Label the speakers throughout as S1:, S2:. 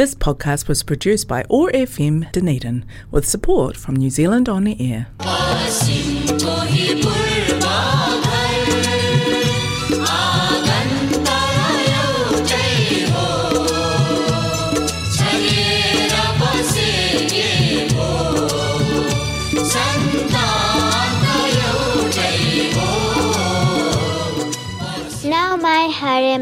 S1: This podcast was produced by ORFM Dunedin with support from New Zealand On the Air.
S2: Now my hare.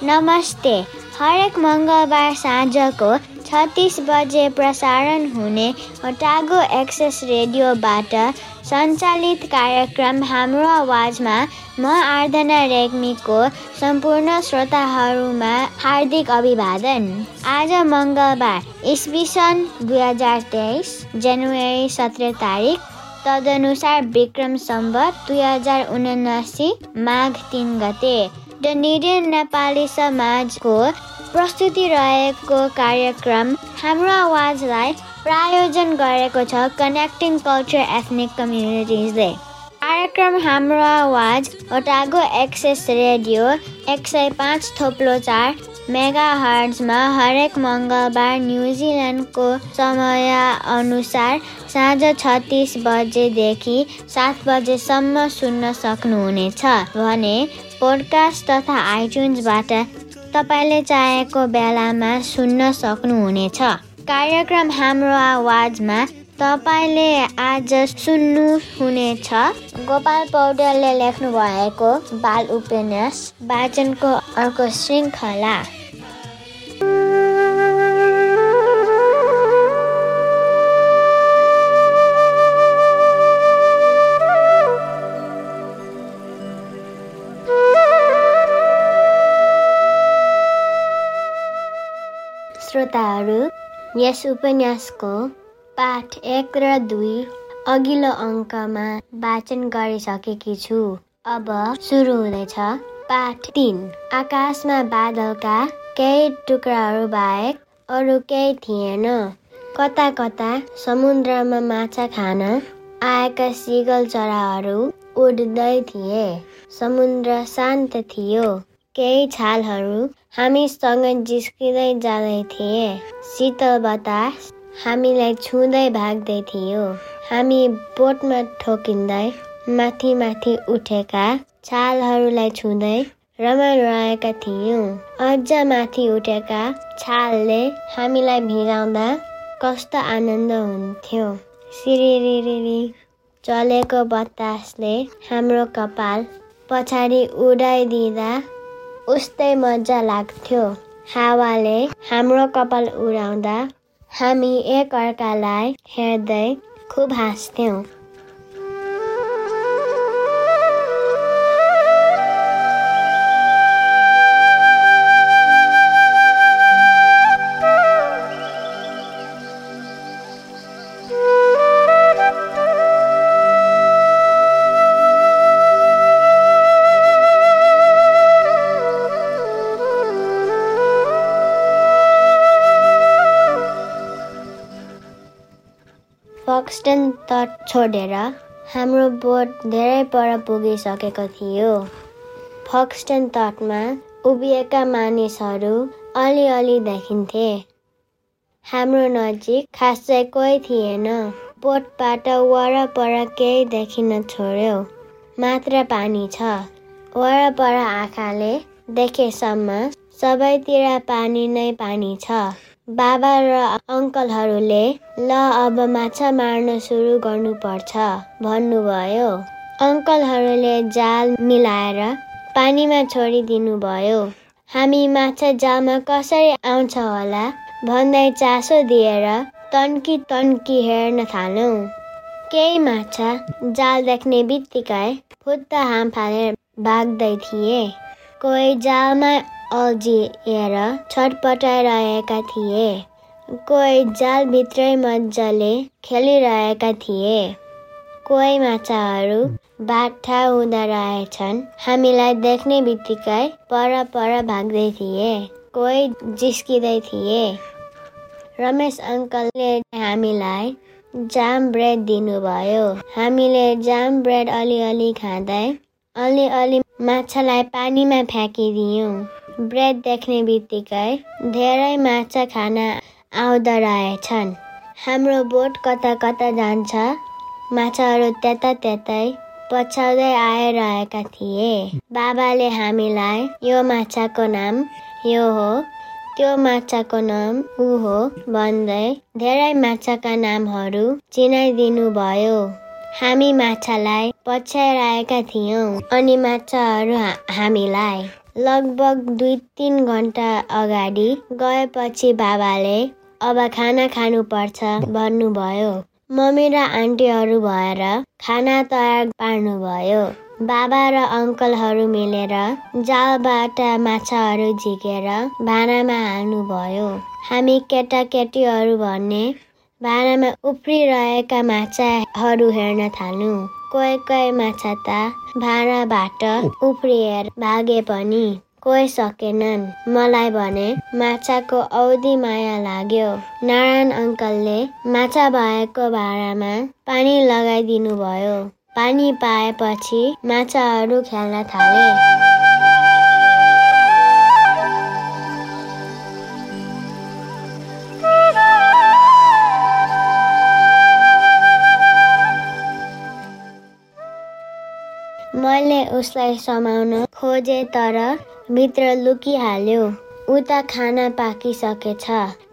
S2: Namaste. हरेक मङ्गलबार साँझको छत्तिस बजे प्रसारण हुने ओटागो एक्सेस रेडियोबाट सञ्चालित कार्यक्रम हाम्रो आवाजमा म आराधना रेग्मीको सम्पूर्ण श्रोताहरूमा हार्दिक अभिवादन। आज मङ्गलबार इस्वी सन् दुई हजार तेइस जनवरी सत्र तारिक तदनुसार विक्रम सम्बत दुई हजार उनासी माघ तिन गते। डनिडियन नेपाली समाजको प्रस्तुति रहेको कार्यक्रम हाम्रो आवाजलाई प्रायोजन गरेको छ कनेक्टिङ कल्चर एथनिक कम्युनिटिजले कार्यक्रम हाम्रो आवाज ओटागो एक्सेस रेडियो एक सय पाँच थोप्लो चार मेगा हर्जमा हरेक मङ्गलबार न्युजिल्यान्डको समय अनुसार साँझ छत्तिस बजेदेखि सात बजेसम्म सुन्न सक्नुहुनेछ भने पोडकास्ट तथा आइट्युन्सबाट तपाईँले चाहेको बेलामा सुन्न सक्नुहुनेछ। कार्यक्रम हाम्रो आवाजमा तपाईँले आज सुन्नुहुनेछ। गोपाल पौडेलले लेख्नु भएको बाल उपन्यास वाचनको अर्को श्रृङ्खला। यस उपन्यासको पाठ एक र दुई अघिल्लो अङ्कमा वाचन गरिसकेकी छु। अब सुरु हुँदैछ पाठ तिन। आकाशमा बादलका केही टुक्राहरू बाहेक अरू केही थिएन। कता कता समुद्रमा माछा खान आएका सिगल चराहरू उड्दै थिए। समुद्र शान्त थियो। केही छालहरू हामीसँग जिस्किँदै जाँदै थिए शीतल बतास हामीलाई छुँदै भाग्दै थियो हामी बोटमा ठोकिँदै माथि माथि उठेका छालहरूलाई छुँदै रमाइरहेका थियौँ अझ माथि उठेका छालले हामीलाई भिराउँदा कस्तो आनन्द हुन्थ्यो सिरिरिरी चलेको बतासले हाम्रो कपाल पछाडि उडाइदिँदा उस्तै मजा लाग्थ्यो। हावाले हाम्रो कपाल उडाउँदा हामी एक अर्कालाई हेर्दै खुब हाँस्थ्यौँ। फक्सटन तट छोडेर हाम्रो बोट धेरै पर पुगिसकेको थियो। फक्सटन तटमा उभिएका मानिसहरू अलिअलि देखिन्थे। हाम्रो नजिक खासै कोही थिएन। बोटबाट वरपर केही देखिन छोड्यो। मात्र पानी छ। वरपर आँखाले देखेसम्म सबैतिर पानी नै पानी छ। बाबा र अङ्कलहरूले ल अब माछा मार्न सुरु गर्नुपर्छ भन्नुभयो। अङ्कलहरूले जाल मिलाएर पानीमा छोडिदिनु भयो हामी माछा जालमा कसरी आउँछ होला? भन्दै चासो दिएर तन्की तन्की हेर्न थाल्यौँ केही माछा जाल देख्ने बित्तिकै फुत्त हाम फालेर भाग्दै थिए। कोही जालमा अल्झिएर छटपटाइरहेका थिए। कोही जालभित्रै मजाले खेलिरहेका थिए। कोही माछाहरू बाठा हुँदा रहेछन्। हामीलाई देख्ने बित्तिकै पर पर भाग्दै थिए। कोही जिस्किँदै थिए। रमेश अङ्कलले हामीलाई जाम ब्रेड दिनुभयो। हामीले जाम ब्रेड अलिअलि खाँदै अलिअलि माछालाई पानीमा फ्याँकिदियौँ। ब्रेड देख्ने बित्तिकै धेरै माछा खान आउँदो रहेछन् हाम्रो बोट कता कता जान्छ? माछाहरू त्यता त्यतै पछ्याउँदै आइरहेका थिए। बाबाले हामीलाई यो माछाको नाम यो हो त्यो माछाको नाम ऊ हो भन्दै धेरै माछाका नामहरू चिनाइदिनु भयो हामी माछालाई पछ्याइरहेका थियौँ अनि माछाहरू हामीलाई लगभग दुई तिन घन्टा अगाडि गएपछि बाबाले अब खाना खानुपर्छ भन्नुभयो। मम्मी र आन्टीहरू भएर खाना तयार पार्नुभयो। बाबा र अङ्कलहरू मिलेर जालबाट माछाहरू झिकेर भाँडामा हाल्नुभयो। हामी केटाकेटीहरू भन्ने भाँडामा उफ्रिरहेका माछाहरू हेर्न थाल्यौँ कोही कोही माछा त भाँडाबाट उफ्रिएर भागे पनि कोही सकेनन्। मलाई भने माछाको औधी माया लाग्यो। नारायण अङ्कलले माछा भएको भाँडामा पानी लगाइदिनु भयो पानी पाएपछि माछाहरू खेल्न थाले। उसलाई समाउन खोजे तर भित्र लुकिहाल्यो। उता खाना पाकिसकेछ।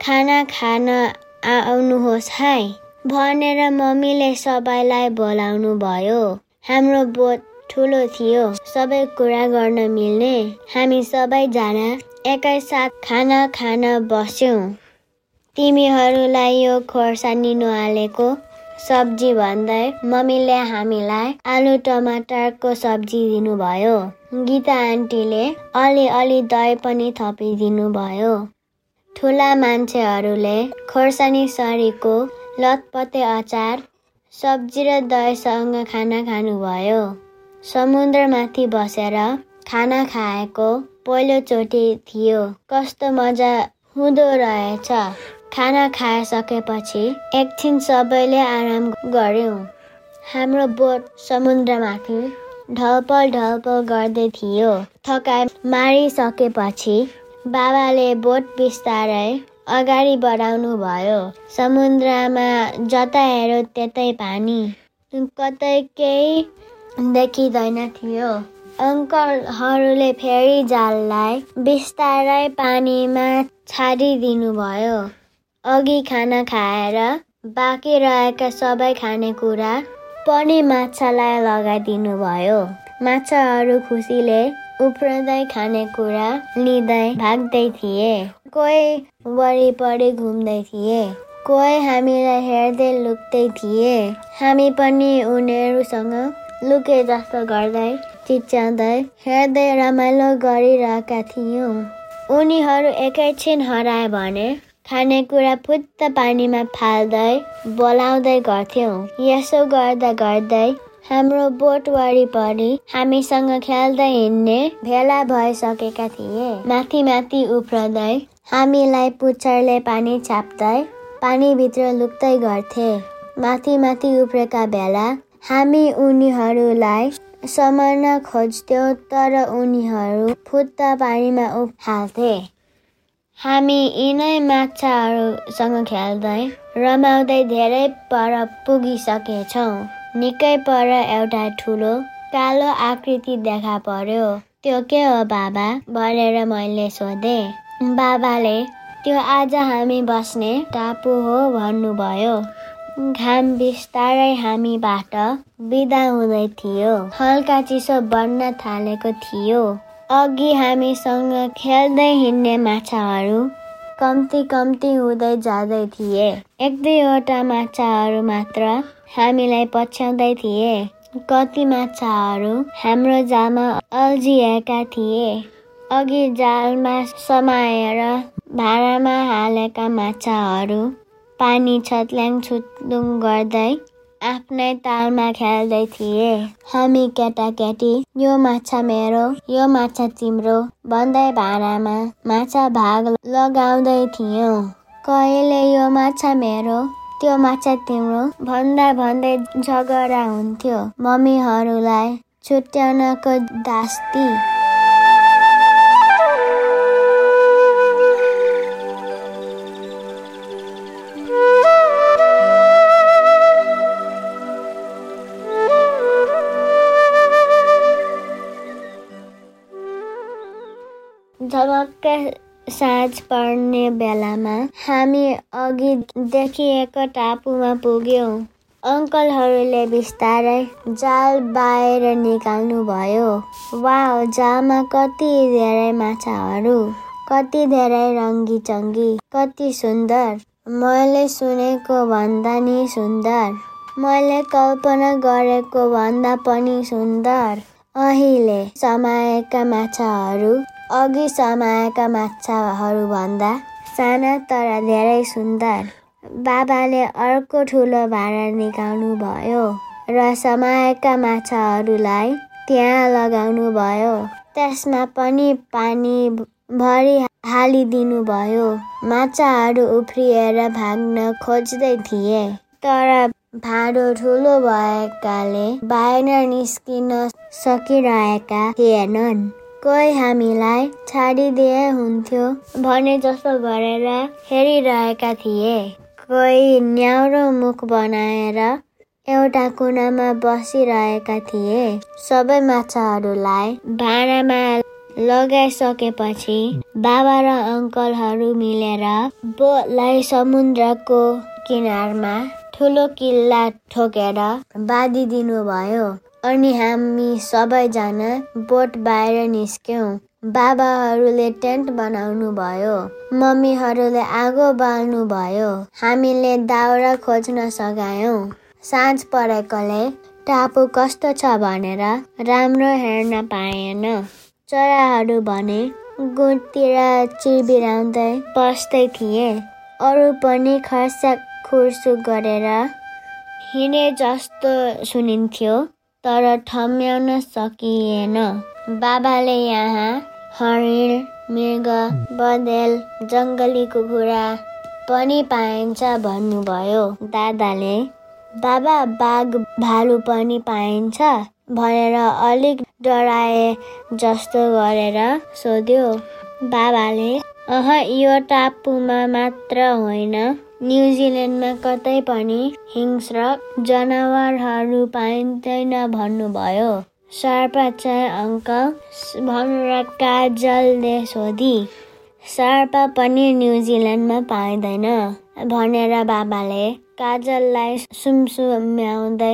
S2: खाना खान आउनुहोस् है भनेर मम्मीले सबैलाई बोलाउनु भयो हाम्रो बोट ठुलो थियो सबै कुरा गर्न मिल्ने। हामी सबैजना एकैसाथ खाना खान बस्यौँ। तिमीहरूलाई यो खोर्सानी नहालेको सब्जी भन्दै मम्मीले हामीलाई आलु टमाटरको सब्जी दिनुभयो। गीता आन्टीले अलि दही पनि थपिदिनु भयो ठुला मान्छेहरूले खोर्सानी सरीको लतपते अचार सब्जी र दहीसँग खाना खानुभयो। समुद्रमाथि बसेर खाना खाएको पहिलोचोटि थियो। कस्तो मजा हुँदो रहेछ। खाना खाइसकेपछि एकछिन सबैले आराम गर्यौँ हाम्रो बोट समुद्रमाथि ढलपल ढलपल गर्दै थियो। थकाइ मारिसकेपछि बाबाले बोट बिस्तारै अगाडि बढाउनु भयो समुद्रमा जता हेऱ्यो त्यतै पानी कतै केही देखिँदैन थियो। अङ्कलहरूले फेरि जाललाई बिस्तारै पानीमा छाडिदिनु भयो अघि खाना खाएर बाँकी रहेका सबै खानेकुरा पनि माछालाई लगाइदिनु भयो माछाहरू खुसीले उफ्रँदै खानेकुरा लिँदै भाग्दै थिए। कोही वरिपरि घुम्दै थिए। कोही हामीलाई हेर्दै लुक्दै थिए। हामी पनि उनीहरूसँग लुके जस्तो गर्दै चिच्याउँदै हेर्दै रमाइलो गरिरहेका थियौँ। उनीहरू एकैछिन हराए भने खानेकुरा फुत्त पानीमा फाल्दै बोलाउँदै गर्थ्यौँ। यसो गर्दा गर्दै हाम्रो बोट वरिपरि हामीसँग खेल्दै हिँड्ने भेला भइसकेका थिए। माथि माथि उफ्रदै हामीलाई पुच्छरले पानी छाप्दै पानीभित्र लुक्दै गर्थे। माथि माथि उफ्रेका बेला हामी उनीहरूलाई समर्न खोज्थ्यौँ तर उनीहरू फुत्त पानीमा उफ्हाल्थे हामी यिनै माछाहरूसँग खेल्दै रमाउँदै धेरै पर पुगिसकेछौँ। निकै पर एउटा ठुलो कालो आकृति देखा पर्यो। त्यो के हो बाबा? भनेर मैले सोधेँ। बाबाले त्यो आज हामी बस्ने टापु हो भन्नुभयो। घाम बिस्तारै हामीबाट बिदा हुँदै थियो। हल्का चिसो बढ्न थालेको थियो। अघि हामीसँग खेल्दै हिँड्ने माछाहरू कम्ती कम्ती हुँदै जाँदै थिए। एक दुईवटा माछाहरू मात्र हामीलाई पछ्याउँदै थिए। कति माछाहरू हाम्रो जालमा अल्झिएका थिए। अघि जालमा समाएर भाँडामा हालेका माछाहरू पानी छत्ल्याङ छुत्लुङ गर्दै आफ्नै तालमा खेल्दै थिए। हामी केटाकेटी यो माछा मेरो यो माछा तिम्रो भन्दै भाँडामा माछा भाग लगाउँदै थियौँ। कहिले यो माछा मेरो त्यो माछा तिम्रो भन्दा भन्दै झगडा हुन्थ्यो। मम्मीहरूलाई छुट्याउनको दास्ती झमक्कै साँझ पर्ने बेलामा हामी अघि देखिएको टापुमा पुग्यौँ। अङ्कलहरूले बिस्तारै जाल बाहिर निकाल्नु भयो वा जालमा कति धेरै माछाहरू कति धेरै रङ्गी चङ्गी कति सुन्दर। मैले सुनेको भन्दा नि सुन्दर। मैले कल्पना गरेको भन्दा पनि सुन्दर। अहिले समाएका माछाहरू अघि समाएका माछाहरू भन्दा साना तर धेरै सुन्दर। बाबाले अर्को ठुलो भाँडा निकाल्नु भयो र समाएका माछाहरूलाई त्यहाँ लगाउनु भयो त्यसमा पनि पानी भरि हालिदिनु भयो माछाहरू उफ्रिएर भाग्न खोज्दै थिए। तर भाँडो ठुलो भएकाले बाहिर निस्किन सकिरहेका थिएनन्। कोही हामीलाई छाडिदिए हुन्थ्यो भने जस्तो गरेर हेरिरहेका थिए। कोही न्याउरो मुख बनाएर एउटा कुनामा बसिरहेका थिए। सबै माछाहरूलाई भाँडामा लगाइसकेपछि बाबा र अङ्कलहरू मिलेर बोटलाई समुद्रको किनारमा ठुलो किल्ला ठोकेर बाँधिदिनु भयो अनि हामी सबैजना बोट बाहिर निस्क्यौँ। बाबाहरूले टेन्ट बनाउनु भयो मम्मीहरूले आगो बाल्नु भयो हामीले दाउरा खोज्न सघायौँ। साँझ परेकोले टापु कस्तो छ भनेर राम्रो हेर्न पाएन। चराहरू भने गुटतिर चिरबिराउँदै बस्दै थिए। अरू पनि खर्साक खुर्सु गरेर हिँडे जस्तो सुनिन्थ्यो। तर ठम्याउन सकिएन बाबाले यहाँ हरिण मृग बँदेल जङ्गली कुखुरा पनि पाइन्छ भन्नुभयो दादाले बाबा बाघ भालु पनि पाइन्छ भनेर अलिक डराए जस्तो गरेर सोध्यो बाबाले अह यो टापुमा मात्र होइन न्युजिल्यान्डमा कतै पनि हिंस्र जनावरहरू पाइँदैन भन्नुभयो। सर्पा चाहिँ अङ्कल भनेर काजलले सोधी। सर्पा पनि न्युजिल्यान्डमा पाइँदैन भनेर बाबाले काजललाई सुमसुम्याउँदै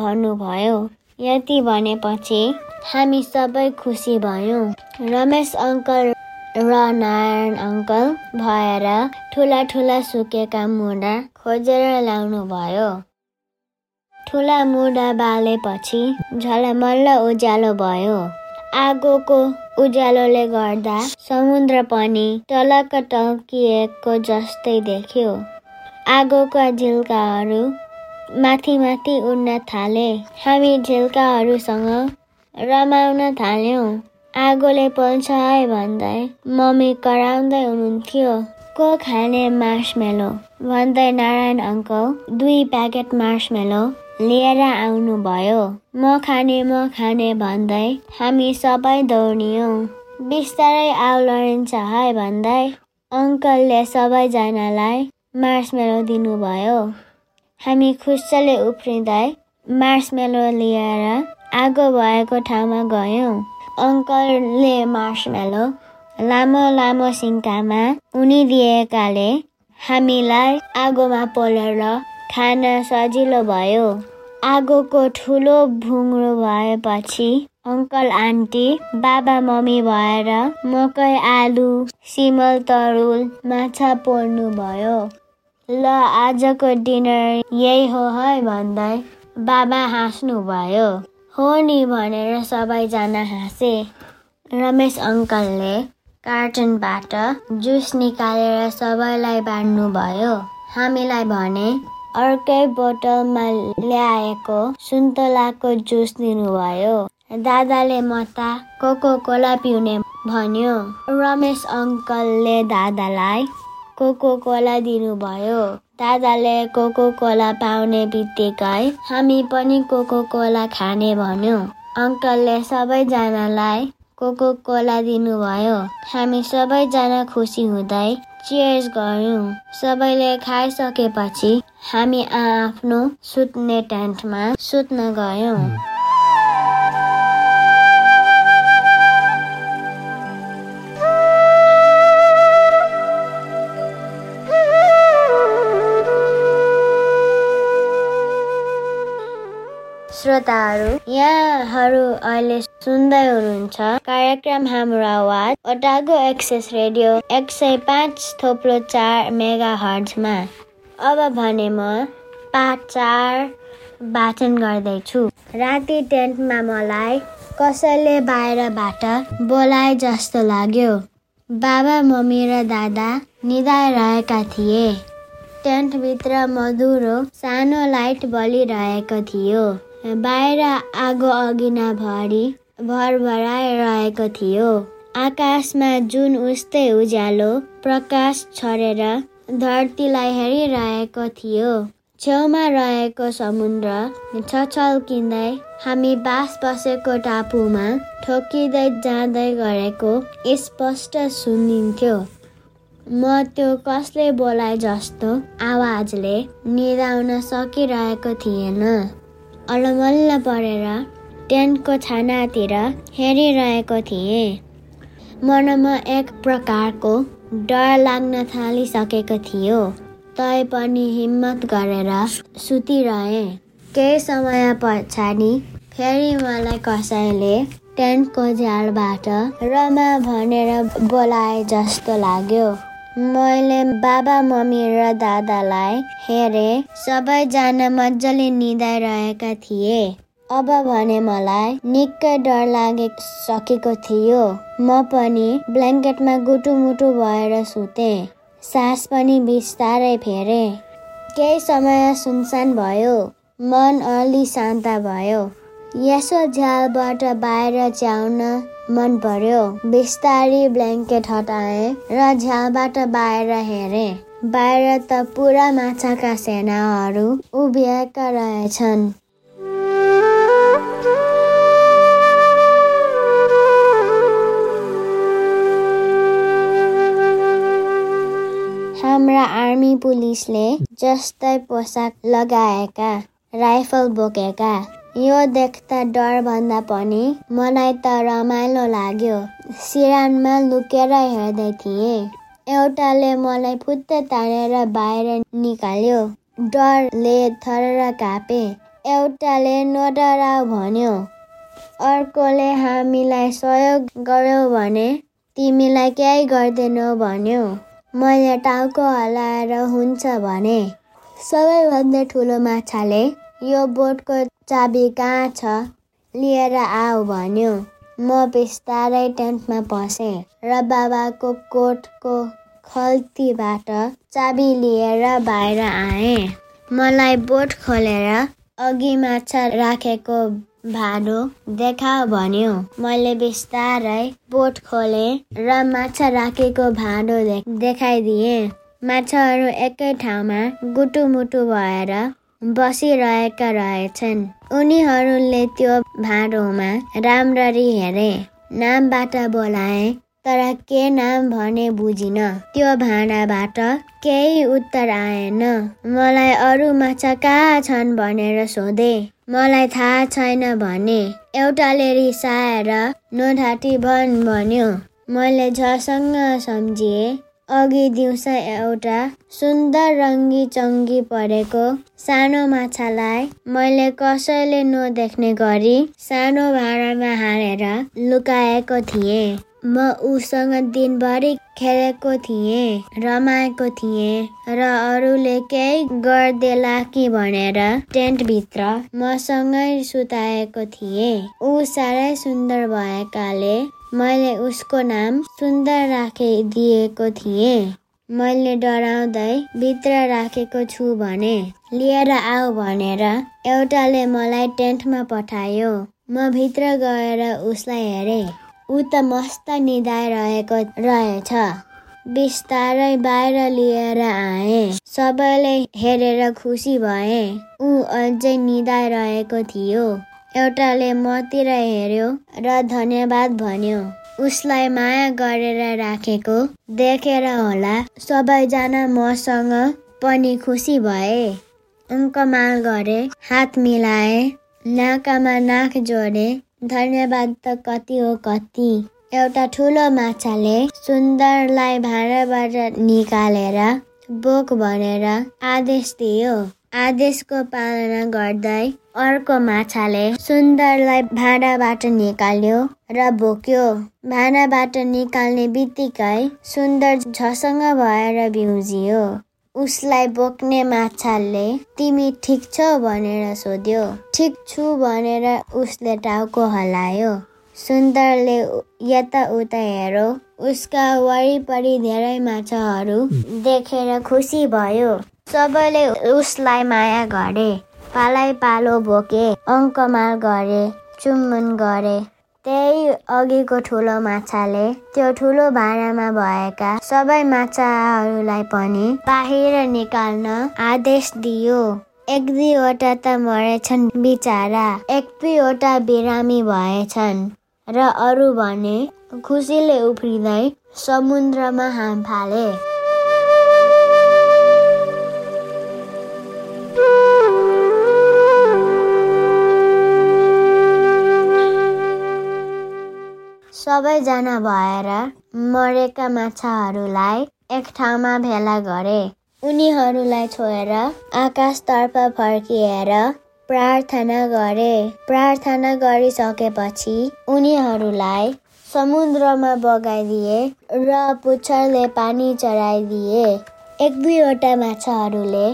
S2: भन्नुभयो। यति भनेपछि हामी सबै खुसी भयौँ। रमेश अङ्कल र नारायण अङ्कल भएर ठुला ठुला सुकेका मुढा खोजेर ल्याउनु भयो ठुला मुढा बालेपछि झलमल्ल उज्यालो भयो। आगोको उज्यालोले गर्दा समुद्र पनि टलक टल्किएको जस्तै देख्यो। आगोका झिल्काहरू माथि माथि उड्न थाले। हामी झिल्काहरूसँग रमाउन थाल्यौँ। आगोले पोल्छ है भन्दै मम्मी कराउँदै हुनुहुन्थ्यो को खाने मार्समेलो भन्दै नारायण अङ्कल दुई प्याकेट मार्समेलो लिएर आउनुभयो म खाने म खाने भन्दै हामी सबै दौडियौँ बिस्तारै आउलरिन्छ है भन्दै अङ्कलले सबैजनालाई मार्समेलो दिनुभयो हामी खुसीले उफ्रिँदै मार्समेलो लिएर आगो भएको ठाउँमा गयौँ अङ्कलले मार्समेलो लामो लामो सिङ्कामा उनिदिएकाले हामीलाई आगोमा पोलेर खान सजिलो भयो आगोको ठुलो भुङ्रो भएपछि अङ्कल आन्टी बाबा मम्मी भएर मकै आलु सिमल तरुल माछा पोल्नु भयो ल आजको डिनर यही हो है भन्दै बाबा हाँस्नु भयो हो नि भनेर सबैजना हाँसे। रमेश अङ्कलले कार्टुनबाट जुस निकालेर सबैलाई बाँड्नुभयो। हामीलाई भने अर्कै बोतलमा ल्याएको सुन्तलाको जुस दिनुभयो। दादाले म त कोको कोला पिउने भन्यो। रमेश अङ्कलले दादालाई कोको कोला दिनुभयो। दादाले कोको कोला पाउने बित्तिकै हामी पनि कोको कोला खाने भन्यो। अङ्कलले सबैजनालाई कोको कोला दिनुभयो। हामी सबैजना खुसी हुँदै चियर्स गऱ्यौँ। सबैले खाइसकेपछि हामी आफ्नो सुत्ने टेन्टमा सुत्न गयौँ। श्रोताहरू यहाँहरू अहिले सुन्दै हुनुहुन्छ कार्यक्रम हाम्रो आवाज ओटागो एक्सेस रेडियो एक सय पाँच थोप्लो चार मेगा हर्जमा अब भने म पाठ चार वाचन गर्दैछु। राति टेन्टमा मलाई कसैले बाहिरबाट बोलाए जस्तो लाग्यो। बाबा मम्मी र दादा निदाइरहेका थिए। टेन्टभित्र मधुरो सानो लाइट बलिरहेको थियो। बाहिर आगो अगिना भरि भरभराइरहेको थियो। आकाशमा जुन उस्तै उज्यालो प्रकाश छरेर धरतीलाई हेरिरहेको थियो। छेउमा रहेको समुद्र छछल्किँदै हामी बास बसेको टापुमा ठोकिँदै जाँदै गरेको स्पष्ट सुनिन्थ्यो। म त्यो कसले बोलाए जस्तो आवाजले निदाउन सकिरहेको थिएन। अलमल्ल परेर टेन्टको छानातिर हेरिरहेको थिएँ। मनमा एक प्रकारको डर लाग्न थालिसकेको थियो। तै पनि हिम्मत गरेर सुतिरहे। केही समय पछाडि फेरि मलाई कसैले टेन्टको झ्यालबाट रमा भनेर बोलाए जस्तो लाग्यो। मैले बाबा मम्मी र दादालाई हेरे सबैजना मजाले निदाइरहेका थिए। अब भने मलाई निकै डर लागे सकेको थियो। म पनि ब्ल्याङ्केटमा गुटुमुटु भएर सुतेँ। सास पनि बिस्तारै फेरे। केही समय सुनसान भयो। मन अलि शान्त भयो। यसो झ्यालबाट बाहिर च्याउन मन पर्यो। बिस्तारी ब्ल्याङ्केट हटाए र झ्यालबाट बाहिर हेरे। बाहिर त पुरा माछाका सेनाहरू उभिएका रहेछन्। हाम्रा आर्मी पुलिसले जस्तै पोसाक लगाएका राइफल बोकेका। यो देख्दा डरभन्दा पनि मलाई त रमाइलो लाग्यो। सिरानमा लुकेर हेर्दै थिएँ। एउटाले मलाई फुत्त तानेर बाहिर निकाल्यो। डरले थर कापे। एउटाले नडराउ भन्यो अर्कोले हामीलाई सहयोग गर्यो भने तिमीलाई केही गर्दैनौ भन्यो। मैले टाउको हल्लाएर हुन्छ भने सबैभन्दा ठुलो माछाले यो बोटको चाबी कहाँ छ लिएर आऊ भन्यो। म बिस्तारै टेन्टमा पसेँ र बाबाको कोटको खल्तीबाट चाबी लिएर बाहिर आएँ। मलाई बोट खोलेर अघि माछा राखेको भाँडो देखाऊ भन्यो। मैले बिस्तारै बोट खोले र माछा राखेको भाँडो देखाइदिए। माछाहरू एकै ठाउँमा गुटुमुटु भएर बसिरहेका रहेछन्। उनीहरूले त्यो भाँडोमा राम्ररी हेरे। नामबाट बोलाए तर के नाम भने बुझिन। त्यो भाँडाबाट केही उत्तर आएन। मलाई अरू माछा कहाँ छन् भनेर सोधे। मलाई थाहा छैन भने एउटाले रिसाएर नोढाटी भन भन्यो। मैले झसँग सम्झिए। अघि दिउँसो एउटा सुन्दर रङ्गी चङ्गी परेको सानो माछालाई मैले कसैले नदेख्ने गरी सानो भाँडामा हालेर लुकाएको थिएँ। म उसँग दिनभरि खेलेको थिएँ रमाएको थिएँ र अरूले केही गरिदेला कि भनेर टेन्टभित्र मसँगै सुताएको थिएँ। ऊ साह्रै सुन्दर भएकाले मैले उसको नाम सुन्दर राखिदिएको थिएँ। मैले डराउँदै भित्र राखेको छु भने लिएर आऊ भनेर एउटाले मलाई टेन्टमा पठायो। म भित्र गएर उसलाई हेरेँ। ऊ त मस्त निदाइरहेको रहेछ। बिस्तारै बाहिर लिएर आए। सबैले हेरेर खुसी भए। ऊ अझै निदाइरहेको थियो। एउटाले मतिर हेर्यो र धन्यवाद भन्यो। उसलाई माया गरेर राखेको देखेर होला। सबैजना मसँग पनि खुसी भए। अङ्कमाल गरे हात मिलाए नाकामा नाक जोडे धन्यवाद त कति हो कति। एउटा ठुलो माछाले सुन्दरलाई भाँडाबाट निकालेर बोक भनेर आदेश दियो। आदेशको पालना गर्दै अर्को माछाले सुन्दरलाई भाँडाबाट निकाल्यो र बोक्यो। भाँडाबाट निकाल्ने बित्तिकै सुन्दर झसँग भएर बिउजियो। उसलाई बोक्ने माछाले तिमी ठिक छौ भनेर सोध्यो। ठिक छु भनेर उसले टाउको हल्लायो सुन्दरले यताउता हेरो। उसका वरिपरि धेरै माछाहरू देखेर खुसी भयो। सबैले उसलाई माया गरे। पालै पालो बोके अङ्कमाल गरे चुम्बन गरे। त्यही अघिको ठुलो माछाले त्यो ठुलो भाँडामा भएका सबै माछाहरूलाई पनि बाहिर निकाल्न आदेश दियो। एक दुईवटा त मरेछन् बिचारा एक दुईवटा बिरामी भएछन्। र अरू भने खुसीले उफ्रिँदै समुद्रमा हाम फाले। सबैजना भएर मरेका माछाहरूलाई एक ठाउँमा भेला गरे। उनीहरूलाई छोएर आकाशतर्फ फर्किएर प्रार्थना गरे। प्रार्थना गरिसकेपछि उनीहरूलाई समुद्रमा बगाइदिए र पुच्छरले पानी चढाइदिए। एक दुईवटा माछाहरूले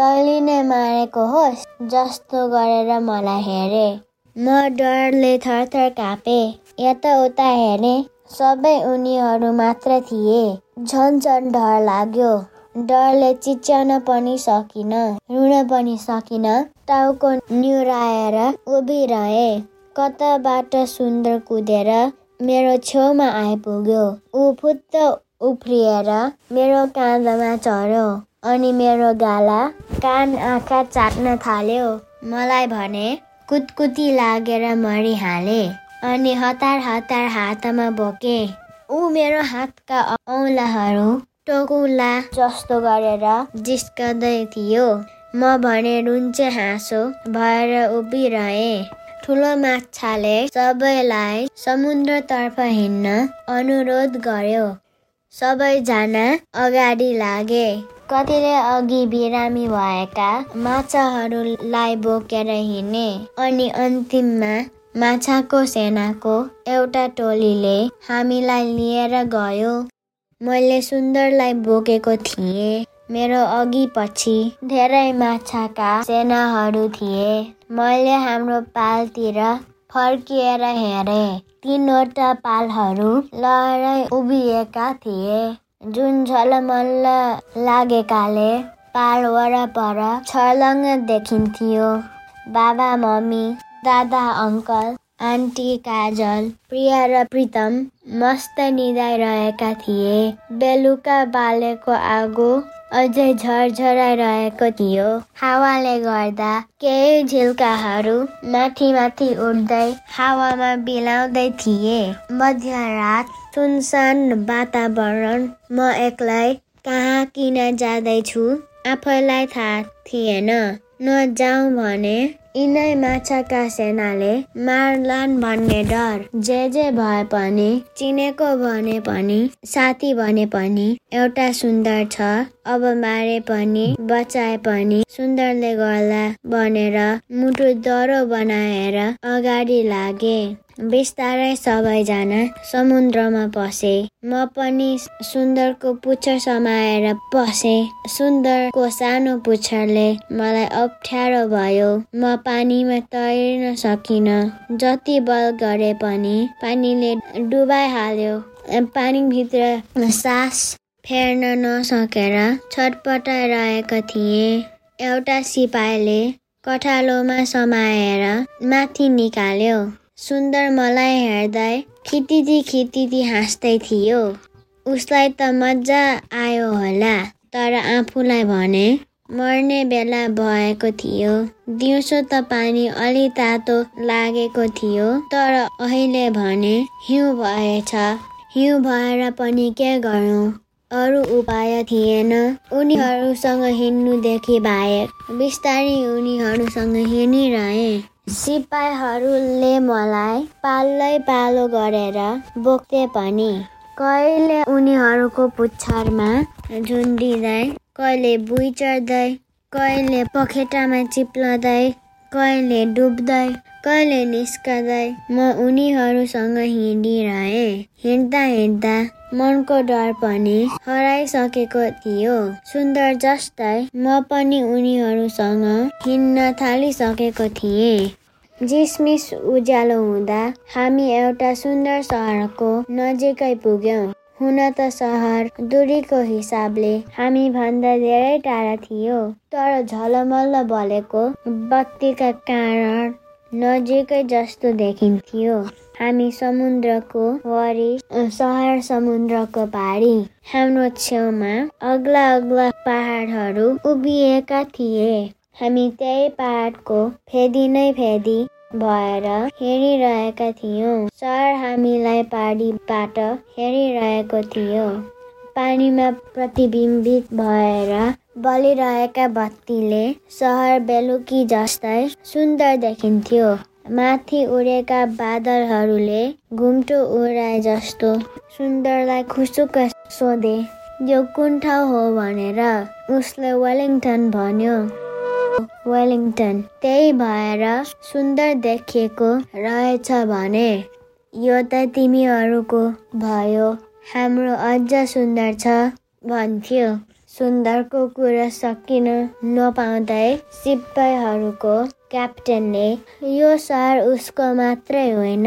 S2: तैलिने मारेको होस् जस्तो गरेर मलाई हेरे। म डरले थरथर कापे। यताउता हेरे सबै उनीहरू मात्र थिए। झन् झन् डर लाग्यो। डरले चिच्याउन पनि सकिन रुन पनि सकिन। टाउको निहुराएर उभिरहे। कताबाट सुन्दर कुदेर मेरो छेउमा आइपुग्यो। ऊ फुत्त उफ्रिएर मेरो काँधमा चढ्यो अनि मेरो गाला कान आँखा चाट्न थाल्यो। मलाई भने कुतकुती लागेर मरिहाले अनि हतार हतार हातमा बोके ऊ मेरो हातका औँलाहरू टोकुला जस्तो गरेर जिस्कँदै थियो। म भने रुन्चे हाँसो भएर उभिरहे। ठुलो माछाले सबैलाई समुद्रतर्फ हिँड्न अनुरोध गर्यो। सबैजना अगाडि लागे। कतिले अघि बिरामी भएका माछाहरूलाई बोकेर हिँडे अनि अन्तिममा माछाको सेनाको एउटा टोलीले हामीलाई लिएर गयो। मैले सुन्दरलाई बोकेको थिएँ। मेरो अघि पछि धेरै माछाका सेनाहरू थिए। मैले हाम्रो पालतिर फर्किएर हेरेँ। तिनवटा पालहरू लहरै उभिएका थिए। जुन झलमल्ल लागेकाले पाल वरपर छर्लङ्ग देखिन्थ्यो। बाबा मम्मी दादा अङ्कल आन्टी काजल प्रिया र प्रितम मस्त निदाइरहेका थिए। बेलुका बालेको आगो अझै झरझराइरहेको थियो। हावाले गर्दा केही झिल्काहरू माथि माथि उड्दै हावामा बिलाउँदै थिए। मध्यरात सुनसान वातावरण म एक्लै कहाँ किन जाँदैछु? आफैलाई थाहा थिएन। नजाउँ भने यिनै माछाका सेनाले मार्लान् भन्ने डर। जे जे भए पनि चिनेको भने पनि साथी भने पनि एउटा सुन्दर छ। अब मारे पनि बचाए पनि सुन्दरले गर्ला भनेर मुटु डह्रो बनाएर अगाडि लागे। बिस्तारै सबैजना समुद्रमा पसे म पनि सुन्दरको पुच्छर समाएर पसे सुन्दरको सानो पुच्छरले मलाई अप्ठ्यारो भयो। म पानीमा तैर्न सकिन। जति बल गरे पनि पानीले डुबाइहाल्यो। पानीभित्र सास फेर्न नसकेर छटपटाइरहेको थिएँ। एउटा सिपाहीले कठालोमा समाएर माथि निकाल्यो। सुन्दर मलाई हेर्दै खितिती खितिती हाँस्दै थियो। उसलाई त मजा आयो होला तर आफूलाई भने मर्ने बेला भएको थियो। दिउँसो त पानी अलि तातो लागेको थियो तर अहिले भने हिउँ भएछ। हिउँ भएर पनि के गरौँ? अरू उपाय थिएन। उनीहरूसँग हिँड्नुदेखि बाहेक बिस्तारै उनीहरूसँग हिँडिरहे। सिपाहीहरूले मलाई पालै पालो गरेर बोक्थे पनि। कहिले उनीहरूको पुच्छरमा झुन्डिँदै कहिले बुइ चढ्दै कहिले पखेटामा चिप्लदै कहिले डुब्दै कहिले निस्कँदै म उनीहरूसँग हिँडिरहेँ। हिँड्दा हिँड्दा मनको डर पनि हराइसकेको थियो। सुन्दर जस्तै म पनि उनीहरूसँग हिँड्न थालिसकेको थिएँ। जिसमिस उज्यालो हुँदा हामी एउटा सुन्दर सहरको नजिकै पुग्यौँ। हुन त सहर दूरीको हिसाबले हामी भन्दा धेरै टाढा थियो। तर झलमल्ल बलेको बत्तीका कारण नजिकै जस्तो देखिन्थ्यो। हामी समुद्रको वरि सहर समुद्रको पारी। हाम्रो छेउमा अग्ला अग्ला पहाडहरू उभिएका थिए। हामी त्यही पहाडको फेदी नै फेदी भएर हेरिरहेका थियौँ। सहर हामीलाई पारीबाट हेरिरहेको थियो। पानीमा प्रतिबिम्बित भएर बलिरहेका बत्तीले सहर बेलुकी जस्तै सुन्दर देखिन्थ्यो। माथि उडेका बादलहरूले घुम्टो उडाए जस्तो सुन्दरलाई खुसुक सोधे यो कुन ठाउँ हो? भनेर उसले वेलिङटन भन्यो। वेलिङटन त्यही भएर सुन्दर देखिएको रहेछ भने यो त तिमीहरूको भयो। हाम्रो अझ सुन्दर छ भन्थ्यो। सुन्दरको कुरा सकिन नपाउँदै सिपाहीहरूको क्याप्टेनले यो सहर उसको मात्रै होइन।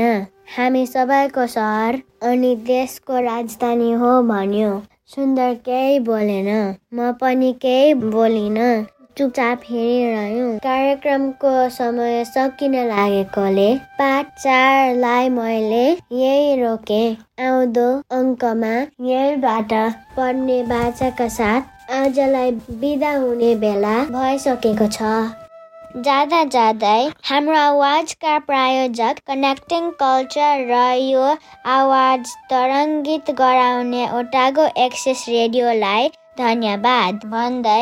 S2: हामी सबैको सहर अनि देशको राजधानी हो भन्यो। सुन्दर केही बोलेन। म पनि केही बोलिनँ। चुपचाप हेरिरह्यौँ। कार्यक्रमको समय सकिन लागेकोले पाठ चारलाई मैले यही रोके। आउँदो अङ्कमा यहीबाट पढ्ने बाचाका साथ आजलाई बिदा हुने बेला भइसकेको छ। जाँदा जाँदै हाम्रो आवाजका प्रायोजक कनेक्टिङ कल्चर र यो आवाज तरङ्गित गराउने ओटागो एक्सेस रेडियोलाई धन्यवाद। भन्दै